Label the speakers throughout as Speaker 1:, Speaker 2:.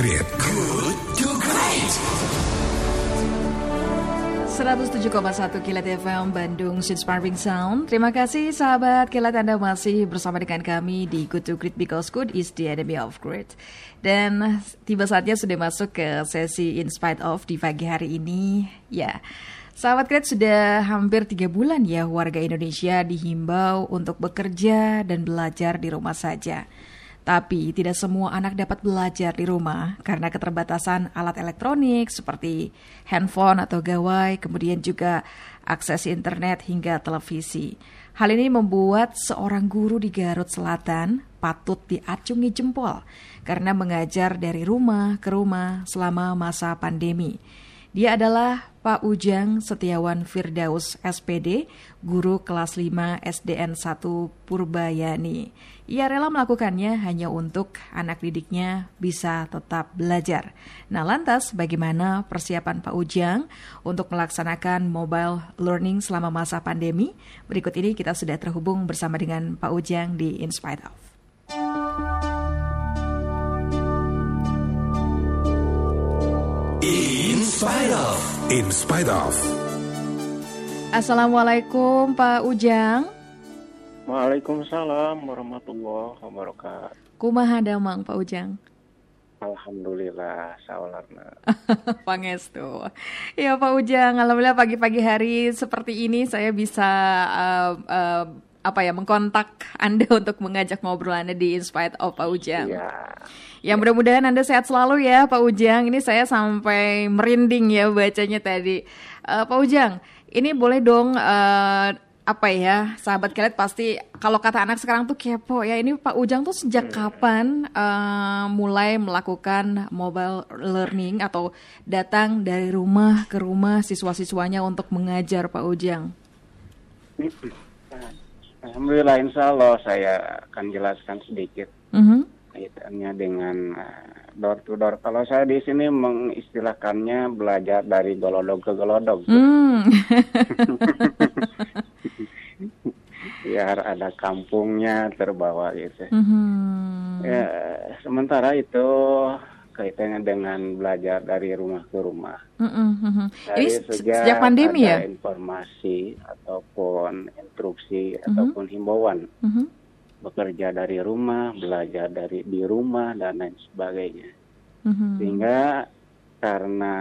Speaker 1: Great. Good to Great.
Speaker 2: 107,1 Kilat FM Bandung Inspiring Sound. Terima kasih sahabat Kilat Anda masih bersama dengan kami di Good to Great because good is the enemy of great. Dan tiba saatnya sudah masuk ke sesi In Spite of di pagi hari ini. Ya, sahabat Great sudah hampir tiga bulan ya warga Indonesia dihimbau untuk bekerja dan belajar di rumah saja. Tapi tidak semua anak dapat belajar di rumah karena keterbatasan alat elektronik seperti handphone atau gawai, kemudian juga akses internet hingga televisi. Hal ini membuat seorang guru di Garut Selatan patut diacungi jempol karena mengajar dari rumah ke rumah selama masa pandemi. Dia adalah Pak Ujang Setiawan Firdaus SPD, guru kelas 5 SDN 1 Purbayani. Ia rela melakukannya hanya untuk anak didiknya bisa tetap belajar. Nah lantas bagaimana persiapan Pak Ujang untuk melaksanakan mobile learning selama masa pandemi? Berikut ini kita sudah terhubung bersama dengan Pak Ujang di In Spite.
Speaker 1: Spite of. In spite of.
Speaker 2: Assalamualaikum Pak Ujang.
Speaker 3: Waalaikumsalam warahmatullahi wabarakatuh.
Speaker 2: Kumaha damang Pak Ujang?
Speaker 3: Alhamdulillah, sawalarna.
Speaker 2: Pangestu. Ya Pak Ujang, alhamdulillah pagi-pagi hari seperti ini saya bisa uh, uh, apa ya mengkontak Anda untuk mengajak ngobrol Anda di Inspired of Pak Ujang.
Speaker 3: Ya.
Speaker 2: Ya mudah-mudahan Anda sehat selalu ya Pak Ujang. Ini saya sampai merinding ya bacanya tadi. Uh, Pak Ujang, ini boleh dong uh, apa ya sahabat kelet pasti kalau kata anak sekarang tuh kepo ya ini Pak Ujang tuh sejak kapan uh, mulai melakukan mobile learning atau datang dari rumah ke rumah siswa-siswanya untuk mengajar Pak Ujang?
Speaker 3: Alhamdulillah, insya Allah saya akan jelaskan sedikit
Speaker 2: Mm -hmm.
Speaker 3: kaitannya dengan uh, door to door. Kalau saya di sini mengistilahkannya belajar dari golodog ke golodog.
Speaker 2: Hmm.
Speaker 3: Biar ada kampungnya terbawa gitu.
Speaker 2: Mhm.
Speaker 3: Ya, sementara itu kaitannya dengan belajar dari rumah ke rumah.
Speaker 2: Mhm, mhm.
Speaker 3: Dari
Speaker 2: Ini se- sejak pandemi
Speaker 3: ada
Speaker 2: ya?
Speaker 3: informasi ataupun instruksi ataupun himbauan
Speaker 2: Mhm.
Speaker 3: bekerja dari rumah, belajar dari di rumah dan lain sebagainya.
Speaker 2: Mhm.
Speaker 3: Sehingga karena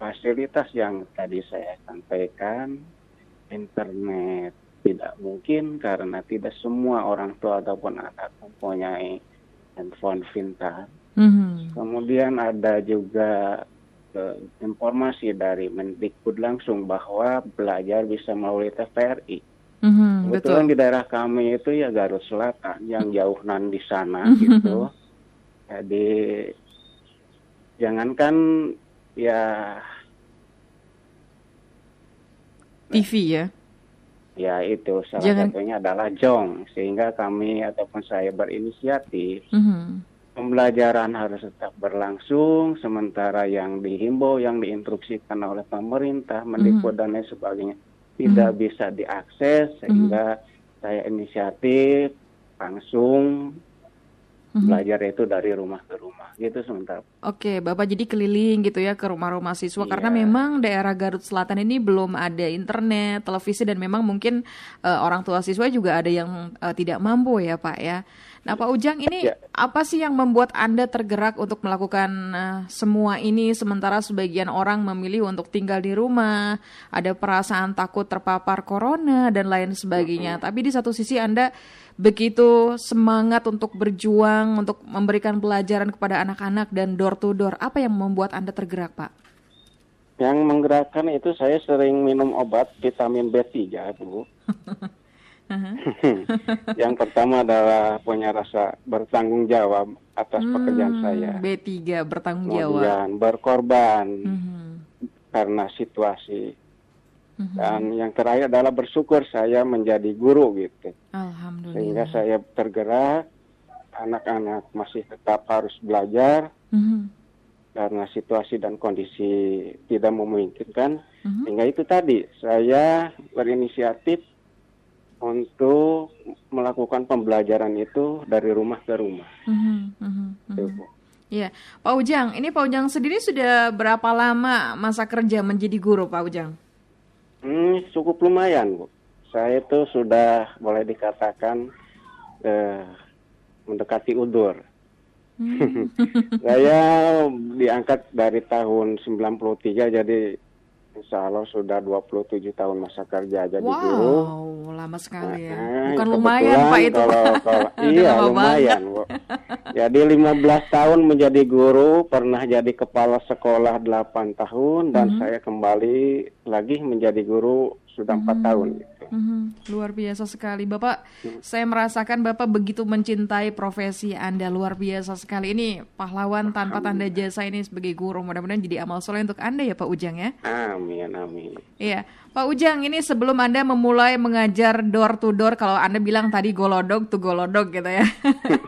Speaker 3: fasilitas yang tadi saya sampaikan, internet tidak mungkin karena tidak semua orang tua ataupun anak mempunyai handphone pintar.
Speaker 2: Mhm.
Speaker 3: Kemudian ada juga eh, informasi dari Mendikbud langsung bahwa belajar bisa melalui TVRI.
Speaker 2: Mhm,
Speaker 3: Kebetulan
Speaker 2: betul.
Speaker 3: di daerah kami itu ya Garut Selatan yang jauh nan di sana
Speaker 2: Mhm.
Speaker 3: gitu. Jadi jangankan ya
Speaker 2: TV ya.
Speaker 3: ya itu salah
Speaker 2: Jangan-
Speaker 3: satunya adalah jong sehingga kami ataupun saya berinisiatif
Speaker 2: Mhm.
Speaker 3: Pembelajaran harus tetap berlangsung sementara yang dihimbau yang diinstruksikan oleh pemerintah Mendikbud dan lain sebagainya tidak bisa diakses sehingga saya inisiatif langsung
Speaker 2: Mhm.
Speaker 3: belajar itu dari rumah ke rumah gitu sementara
Speaker 2: Oke, Bapak jadi keliling gitu ya ke rumah-rumah siswa karena
Speaker 3: Iya.
Speaker 2: memang daerah Garut Selatan ini belum ada internet, televisi dan memang mungkin eh, orang tua siswa juga ada yang eh, tidak mampu ya, Pak ya. Nah, Pak Ujang ini
Speaker 3: Ya.
Speaker 2: apa sih yang membuat Anda tergerak untuk melakukan eh, semua ini sementara sebagian orang memilih untuk tinggal di rumah, ada perasaan takut terpapar corona dan lain sebagainya. Tapi di satu sisi Anda begitu semangat untuk berjuang untuk memberikan pelajaran kepada anak-anak dan door to door. Apa yang membuat Anda tergerak, Pak?
Speaker 3: yang menggerakkan itu saya sering minum obat vitamin B3 Bu yang pertama adalah punya rasa bertanggung jawab atas pekerjaan saya
Speaker 2: B3 bertanggung jawab.
Speaker 3: kemudian berkorban
Speaker 2: Mhm.
Speaker 3: karena situasi
Speaker 2: Mhm.
Speaker 3: dan yang terakhir adalah bersyukur saya menjadi guru gitu
Speaker 2: Alhamdulillah.
Speaker 3: sehingga saya tergerak anak-anak masih tetap harus belajar
Speaker 2: Mhm.
Speaker 3: karena situasi dan kondisi tidak memungkinkan
Speaker 2: Mhm.
Speaker 3: sehingga itu tadi saya berinisiatif untuk melakukan pembelajaran itu dari rumah ke rumah
Speaker 2: Mhm. Mhm.
Speaker 3: Itu,
Speaker 2: Mhm.
Speaker 3: Bu.
Speaker 2: Iya, Pak Ujang, ini Pak Ujang sendiri sudah berapa lama masa kerja menjadi guru, Pak Ujang?
Speaker 3: Hmm, cukup lumayan, Bu. Saya itu sudah boleh dikatakan eh, mendekati udur. Hmm. saya diangkat dari tahun 93 jadi Insya Allah sudah 27 tahun masa kerja jadi
Speaker 2: wow,
Speaker 3: guru.
Speaker 2: Wow, lama sekali ya. Nah, Bukan lumayan Pak itu.
Speaker 3: Kalau, kalau iya lumayan. Jadi 15 tahun menjadi guru, pernah jadi kepala sekolah 8 tahun dan mm -hmm. saya kembali lagi menjadi guru sudah empat hmm. tahun. Gitu.
Speaker 2: Hmm. Luar biasa sekali, Bapak. Hmm. Saya merasakan Bapak begitu mencintai profesi Anda luar biasa sekali. Ini pahlawan tanpa tanda jasa ini sebagai guru. Mudah-mudahan jadi amal soleh untuk Anda ya, Pak Ujang ya.
Speaker 3: Amin, amin.
Speaker 2: Iya, Pak Ujang ini sebelum Anda memulai mengajar door to door, kalau Anda bilang tadi golodog to golodog gitu ya.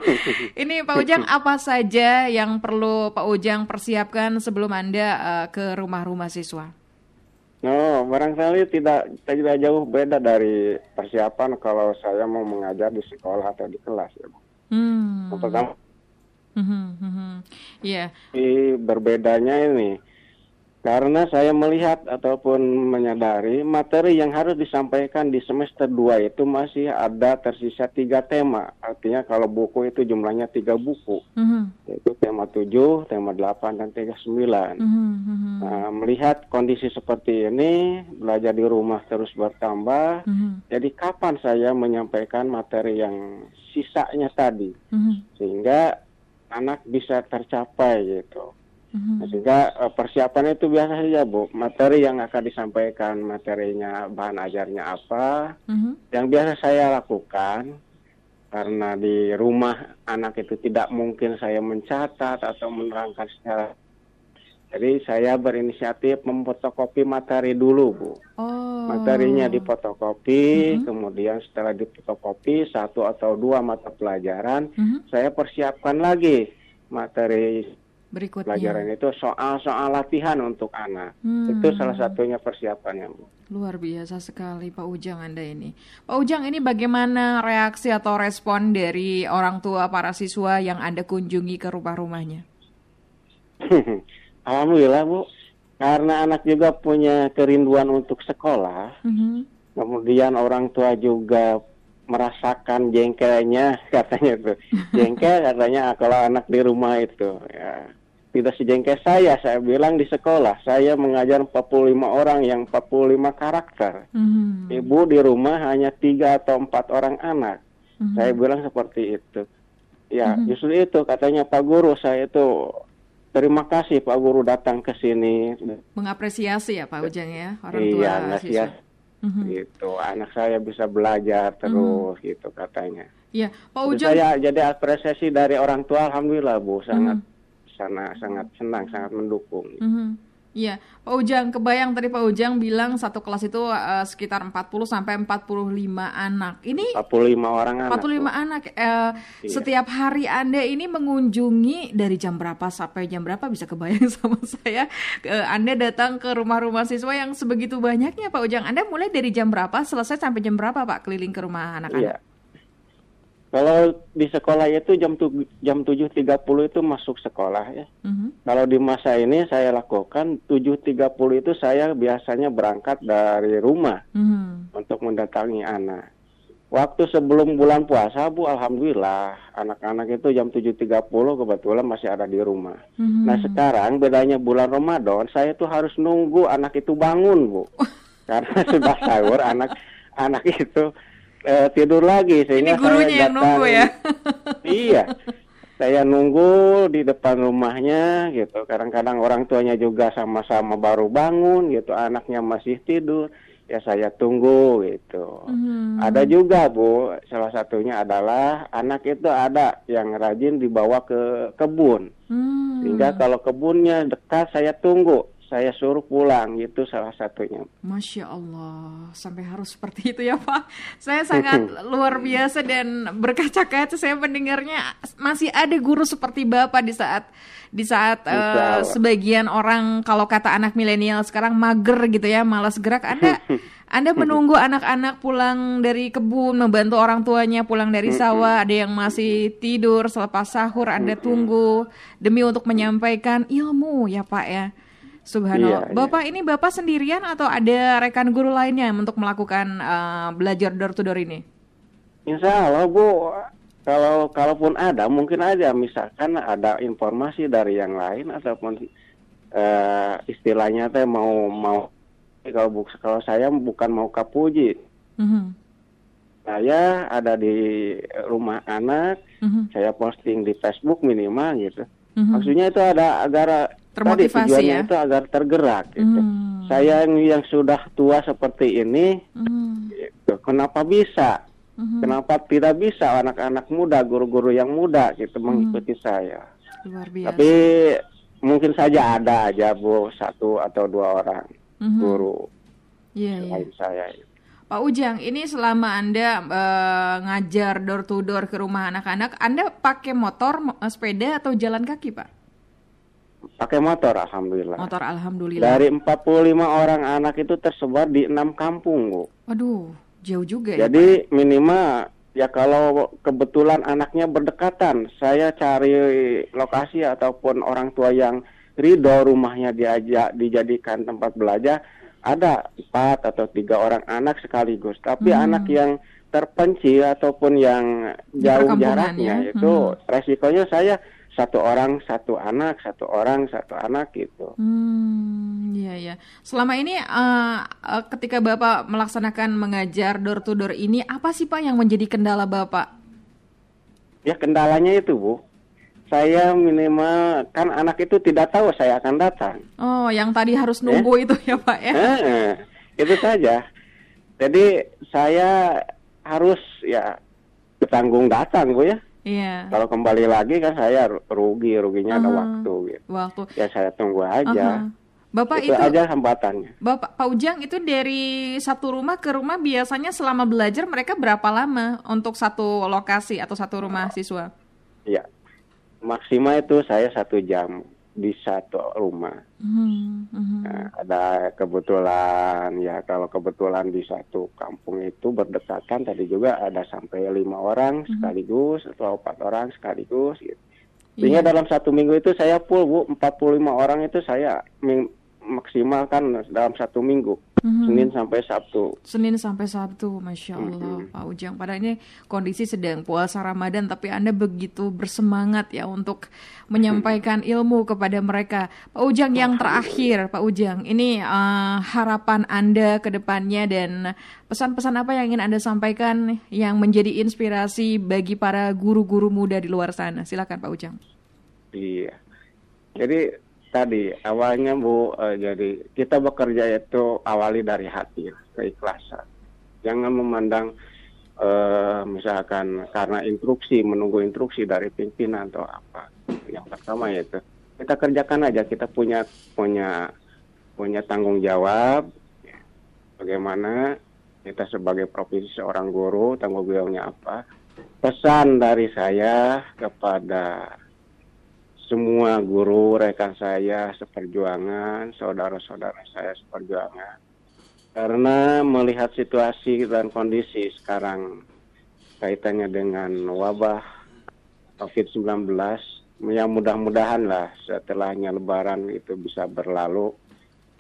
Speaker 2: ini Pak Ujang apa saja yang perlu Pak Ujang persiapkan sebelum Anda uh, ke rumah-rumah siswa?
Speaker 3: No, barangkali tidak tidak jauh beda dari persiapan kalau saya mau mengajar di sekolah atau di kelas ya, Bu. Hmm. Pertama, hmm, hmm, hmm. yeah. berbedanya ini karena saya melihat ataupun menyadari materi yang harus disampaikan di semester 2 itu masih ada tersisa tiga tema. Artinya kalau buku itu jumlahnya tiga buku, mm-hmm. yaitu tema 7, tema 8, dan tema 9. Mm-hmm. Nah, melihat kondisi seperti ini, belajar di rumah terus bertambah, mm-hmm. jadi kapan saya menyampaikan materi yang sisanya tadi? Mm-hmm. Sehingga anak bisa tercapai gitu. Mm-hmm. Sehingga uh, persiapan itu biasa saja Bu, materi yang akan disampaikan materinya bahan ajarnya apa, mm-hmm. yang biasa saya lakukan karena di rumah anak itu tidak mungkin saya mencatat atau menerangkan secara jadi saya berinisiatif memfotokopi materi dulu, Bu. Oh. Materinya difotokopi, mm-hmm. kemudian setelah difotokopi satu atau dua mata pelajaran, mm-hmm. saya persiapkan lagi materi
Speaker 2: berikutnya.
Speaker 3: Pelajaran itu soal-soal latihan untuk anak. Hmm. Itu salah satunya persiapannya, Bu.
Speaker 2: Luar biasa sekali Pak Ujang Anda ini. Pak Ujang ini bagaimana reaksi atau respon dari orang tua para siswa yang Anda kunjungi ke rumah-rumahnya?
Speaker 3: Alhamdulillah, Bu. Karena anak juga punya kerinduan untuk sekolah. -hmm. Kemudian orang tua juga merasakan jengkelnya katanya tuh jengkel katanya kalau anak di rumah itu ya tidak sejengkel saya. Saya bilang di sekolah, saya mengajar 45 orang yang 45 karakter. Mm-hmm. Ibu di rumah hanya tiga atau empat orang anak. Mm-hmm. Saya bilang seperti itu. Ya, mm-hmm. justru itu katanya Pak Guru, saya itu terima kasih Pak Guru datang ke sini.
Speaker 2: Mengapresiasi ya Pak Ujang ya, orang tua iya, siswa.
Speaker 3: Mm-hmm. Gitu, anak saya bisa belajar terus mm-hmm. gitu katanya.
Speaker 2: Iya, Pak Ujang.
Speaker 3: Saya jadi apresiasi dari orang tua, alhamdulillah Bu, sangat mm-hmm sana sangat senang, sangat mendukung. Mm -hmm.
Speaker 2: Iya, Pak Ujang, kebayang tadi Pak Ujang bilang satu kelas itu uh, sekitar 40 sampai 45 anak. Ini
Speaker 3: 45 orang
Speaker 2: 45 anak. 45 anak. Uh, iya. Setiap hari Anda ini mengunjungi dari jam berapa sampai jam berapa bisa kebayang sama saya. Uh, anda datang ke rumah-rumah siswa yang sebegitu banyaknya Pak Ujang. Anda mulai dari jam berapa selesai sampai jam berapa Pak keliling ke rumah anak-anak? Iya.
Speaker 3: Kalau di sekolah itu jam tu, jam tujuh tiga puluh itu masuk sekolah ya. Mm-hmm. Kalau di masa ini saya lakukan tujuh tiga puluh itu saya biasanya berangkat dari rumah mm-hmm. untuk mendatangi anak. Waktu sebelum bulan puasa Bu, alhamdulillah anak-anak itu jam tujuh tiga puluh kebetulan masih ada di rumah. Mm-hmm. Nah sekarang bedanya bulan Ramadan saya tuh harus nunggu anak itu bangun Bu, karena sudah sahur anak anak itu uh, tidur lagi sehingga
Speaker 2: Ini gurunya
Speaker 3: saya
Speaker 2: yang nunggu ya.
Speaker 3: iya. Saya nunggu di depan rumahnya gitu. Kadang-kadang orang tuanya juga sama-sama baru bangun gitu, anaknya masih tidur. Ya saya tunggu gitu. Hmm. Ada juga Bu, salah satunya adalah anak itu ada yang rajin dibawa ke kebun. Hmm. Sehingga kalau kebunnya dekat saya tunggu saya suruh pulang itu salah satunya.
Speaker 2: Masya Allah, sampai harus seperti itu ya Pak. Saya sangat luar biasa dan berkaca-kaca saya mendengarnya masih ada guru seperti Bapak di saat di saat uh, sebagian orang kalau kata anak milenial sekarang mager gitu ya, malas gerak. Anda Anda menunggu anak-anak pulang dari kebun, membantu orang tuanya pulang dari sawah, ada yang masih tidur selepas sahur, Anda tunggu demi untuk menyampaikan ilmu ya Pak ya. Subhanallah.
Speaker 3: Iya, iya.
Speaker 2: Bapak ini Bapak sendirian atau ada rekan guru lainnya untuk melakukan eh, belajar door to door ini?
Speaker 3: Insya Allah Bu, kalau kalaupun ada mungkin aja misalkan ada informasi dari yang lain ataupun eh, istilahnya teh mau mau kalau bu, kalau saya bukan mau kapuji,
Speaker 2: Mhm,
Speaker 3: saya ada di rumah anak,
Speaker 2: mhm,
Speaker 3: saya posting di Facebook minimal gitu.
Speaker 2: mhm.
Speaker 3: Maksudnya itu ada agar tadi
Speaker 2: Termotivasi
Speaker 3: tujuannya
Speaker 2: ya?
Speaker 3: itu agar tergerak gitu.
Speaker 2: Hmm.
Speaker 3: Saya yang, yang sudah tua seperti ini,
Speaker 2: Mhm,
Speaker 3: gitu, kenapa bisa?
Speaker 2: mhm.
Speaker 3: Kenapa tidak bisa anak-anak muda, guru-guru yang muda gitu mengikuti saya?
Speaker 2: Luar biasa.
Speaker 3: Tapi mungkin saja ada aja bu satu atau dua orang
Speaker 2: Mhm.
Speaker 3: guru
Speaker 2: Iya, iya.
Speaker 3: lain saya.
Speaker 2: Pak Ujang, ini selama Anda eh, ngajar door to door ke rumah anak-anak, Anda pakai motor, mo- eh, sepeda atau jalan kaki, Pak?
Speaker 3: Pakai motor, alhamdulillah.
Speaker 2: Motor alhamdulillah.
Speaker 3: Dari 45 orang anak itu tersebar di enam kampung bu.
Speaker 2: Waduh, jauh juga ya.
Speaker 3: Jadi minimal ya kalau kebetulan anaknya berdekatan, saya cari lokasi ataupun orang tua yang ridho rumahnya diajak dijadikan tempat belajar ada empat atau tiga orang anak sekaligus. Tapi
Speaker 2: Hmm.
Speaker 3: anak yang terpencil ataupun yang jauh jaraknya
Speaker 2: ya.
Speaker 3: itu
Speaker 2: Hmm.
Speaker 3: resikonya saya satu orang satu anak satu orang satu anak gitu.
Speaker 2: Hmm, iya ya. Selama ini eh, eh, ketika Bapak melaksanakan mengajar door to door ini, apa sih Pak yang menjadi kendala Bapak?
Speaker 3: Ya kendalanya itu bu, saya minimal kan anak itu tidak tahu saya akan datang.
Speaker 2: Oh, yang tadi harus nunggu itu ya Pak ya?
Speaker 3: Eh, itu saja. Jadi saya harus ya bertanggung datang bu ya.
Speaker 2: Iya.
Speaker 3: Kalau kembali lagi kan saya ru- rugi, ruginya ada
Speaker 2: Aha.
Speaker 3: waktu gitu.
Speaker 2: Waktu.
Speaker 3: Ya saya tunggu aja.
Speaker 2: Aha. Bapak
Speaker 3: itu,
Speaker 2: itu,
Speaker 3: aja hambatannya.
Speaker 2: Bapak Pak Ujang itu dari satu rumah ke rumah biasanya selama belajar mereka berapa lama untuk satu lokasi atau satu rumah siswa?
Speaker 3: Ya maksimal itu saya satu jam di satu rumah.
Speaker 2: Hmm, mhm.
Speaker 3: Nah, ada kebetulan ya kalau kebetulan di satu kampung itu berdekatan tadi juga ada sampai lima orang sekaligus atau empat orang sekaligus gitu. Sehingga
Speaker 2: Iya.
Speaker 3: dalam satu minggu itu saya full bu 45 orang itu saya maksimalkan dalam satu minggu
Speaker 2: Mhm.
Speaker 3: Senin sampai Sabtu.
Speaker 2: Senin sampai Sabtu, masya Allah, Pak Ujang. Padahal ini kondisi sedang puasa Ramadan, tapi Anda begitu bersemangat ya untuk menyampaikan ilmu kepada mereka. Pak Ujang, yang terakhir, Pak Ujang, ini eh, harapan Anda ke depannya dan pesan-pesan apa yang ingin Anda sampaikan yang menjadi inspirasi bagi para guru-guru muda di luar sana? Silakan, Pak Ujang.
Speaker 3: Iya. Jadi tadi awalnya Bu, eh, jadi kita bekerja itu awali dari hati, keikhlasan. Jangan memandang eh, misalkan karena instruksi, menunggu instruksi dari pimpinan atau apa. Yang pertama yaitu kita kerjakan aja, kita punya punya punya tanggung jawab. Bagaimana kita sebagai profesi seorang guru, tanggung jawabnya apa? Pesan dari saya kepada semua guru rekan saya seperjuangan, saudara-saudara saya seperjuangan. Karena melihat situasi dan kondisi sekarang kaitannya dengan wabah COVID-19, yang mudah-mudahan lah setelahnya lebaran itu bisa berlalu.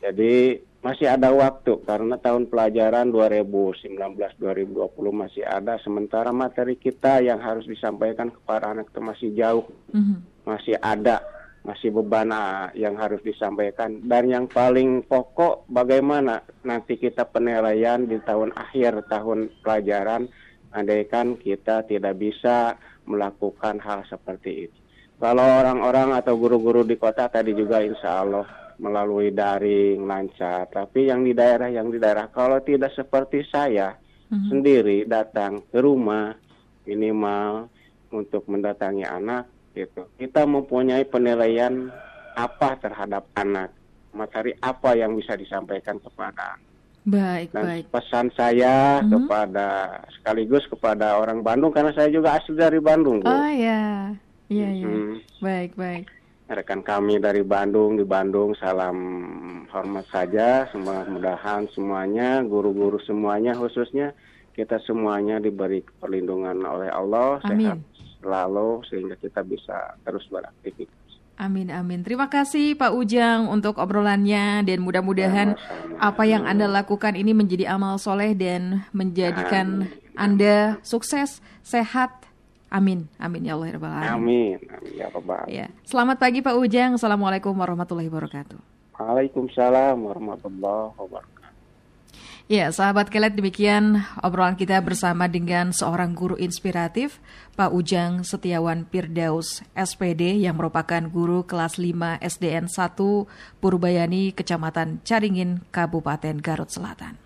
Speaker 3: Jadi masih ada waktu karena tahun pelajaran 2019-2020 masih ada, sementara materi kita yang harus disampaikan kepada anak itu masih jauh
Speaker 2: Mhm.
Speaker 3: Masih ada masih beban ah, yang harus disampaikan dan yang paling pokok bagaimana nanti kita penilaian di tahun akhir tahun pelajaran andaikan kita tidak bisa melakukan hal seperti itu kalau orang-orang atau guru-guru di kota tadi juga insya Allah melalui daring lancar tapi yang di daerah yang di daerah kalau tidak seperti saya
Speaker 2: Mhm.
Speaker 3: sendiri datang ke rumah minimal untuk mendatangi anak gitu. Kita mempunyai penilaian apa terhadap anak, materi apa yang bisa disampaikan kepada anak.
Speaker 2: Baik,
Speaker 3: Dan
Speaker 2: baik.
Speaker 3: pesan saya
Speaker 2: Mhm.
Speaker 3: kepada sekaligus kepada orang Bandung karena saya juga asli dari Bandung, Bu.
Speaker 2: Oh ya, iya, iya.
Speaker 3: Hmm.
Speaker 2: Baik, baik.
Speaker 3: rekan kami dari Bandung di Bandung salam hormat saja mudah-mudahan semuanya guru-guru semuanya khususnya kita semuanya diberi perlindungan oleh Allah
Speaker 2: Amin.
Speaker 3: sehat selalu sehingga kita bisa terus beraktivitas.
Speaker 2: Amin amin. Terima kasih Pak Ujang untuk obrolannya dan mudah-mudahan apa yang Anda lakukan ini menjadi amal soleh dan menjadikan Anda sukses, sehat. Amin. Amin ya Allah ya Rabbal Alamin.
Speaker 3: Amin. Amin ya Rabbal Alamin.
Speaker 2: Ya. Selamat pagi Pak Ujang. Assalamualaikum warahmatullahi wabarakatuh.
Speaker 3: Waalaikumsalam warahmatullahi wabarakatuh.
Speaker 2: Ya, sahabat kelet demikian obrolan kita bersama dengan seorang guru inspiratif, Pak Ujang Setiawan Firdaus, SPD yang merupakan guru kelas 5 SDN 1 Purbayani, Kecamatan Caringin, Kabupaten Garut Selatan.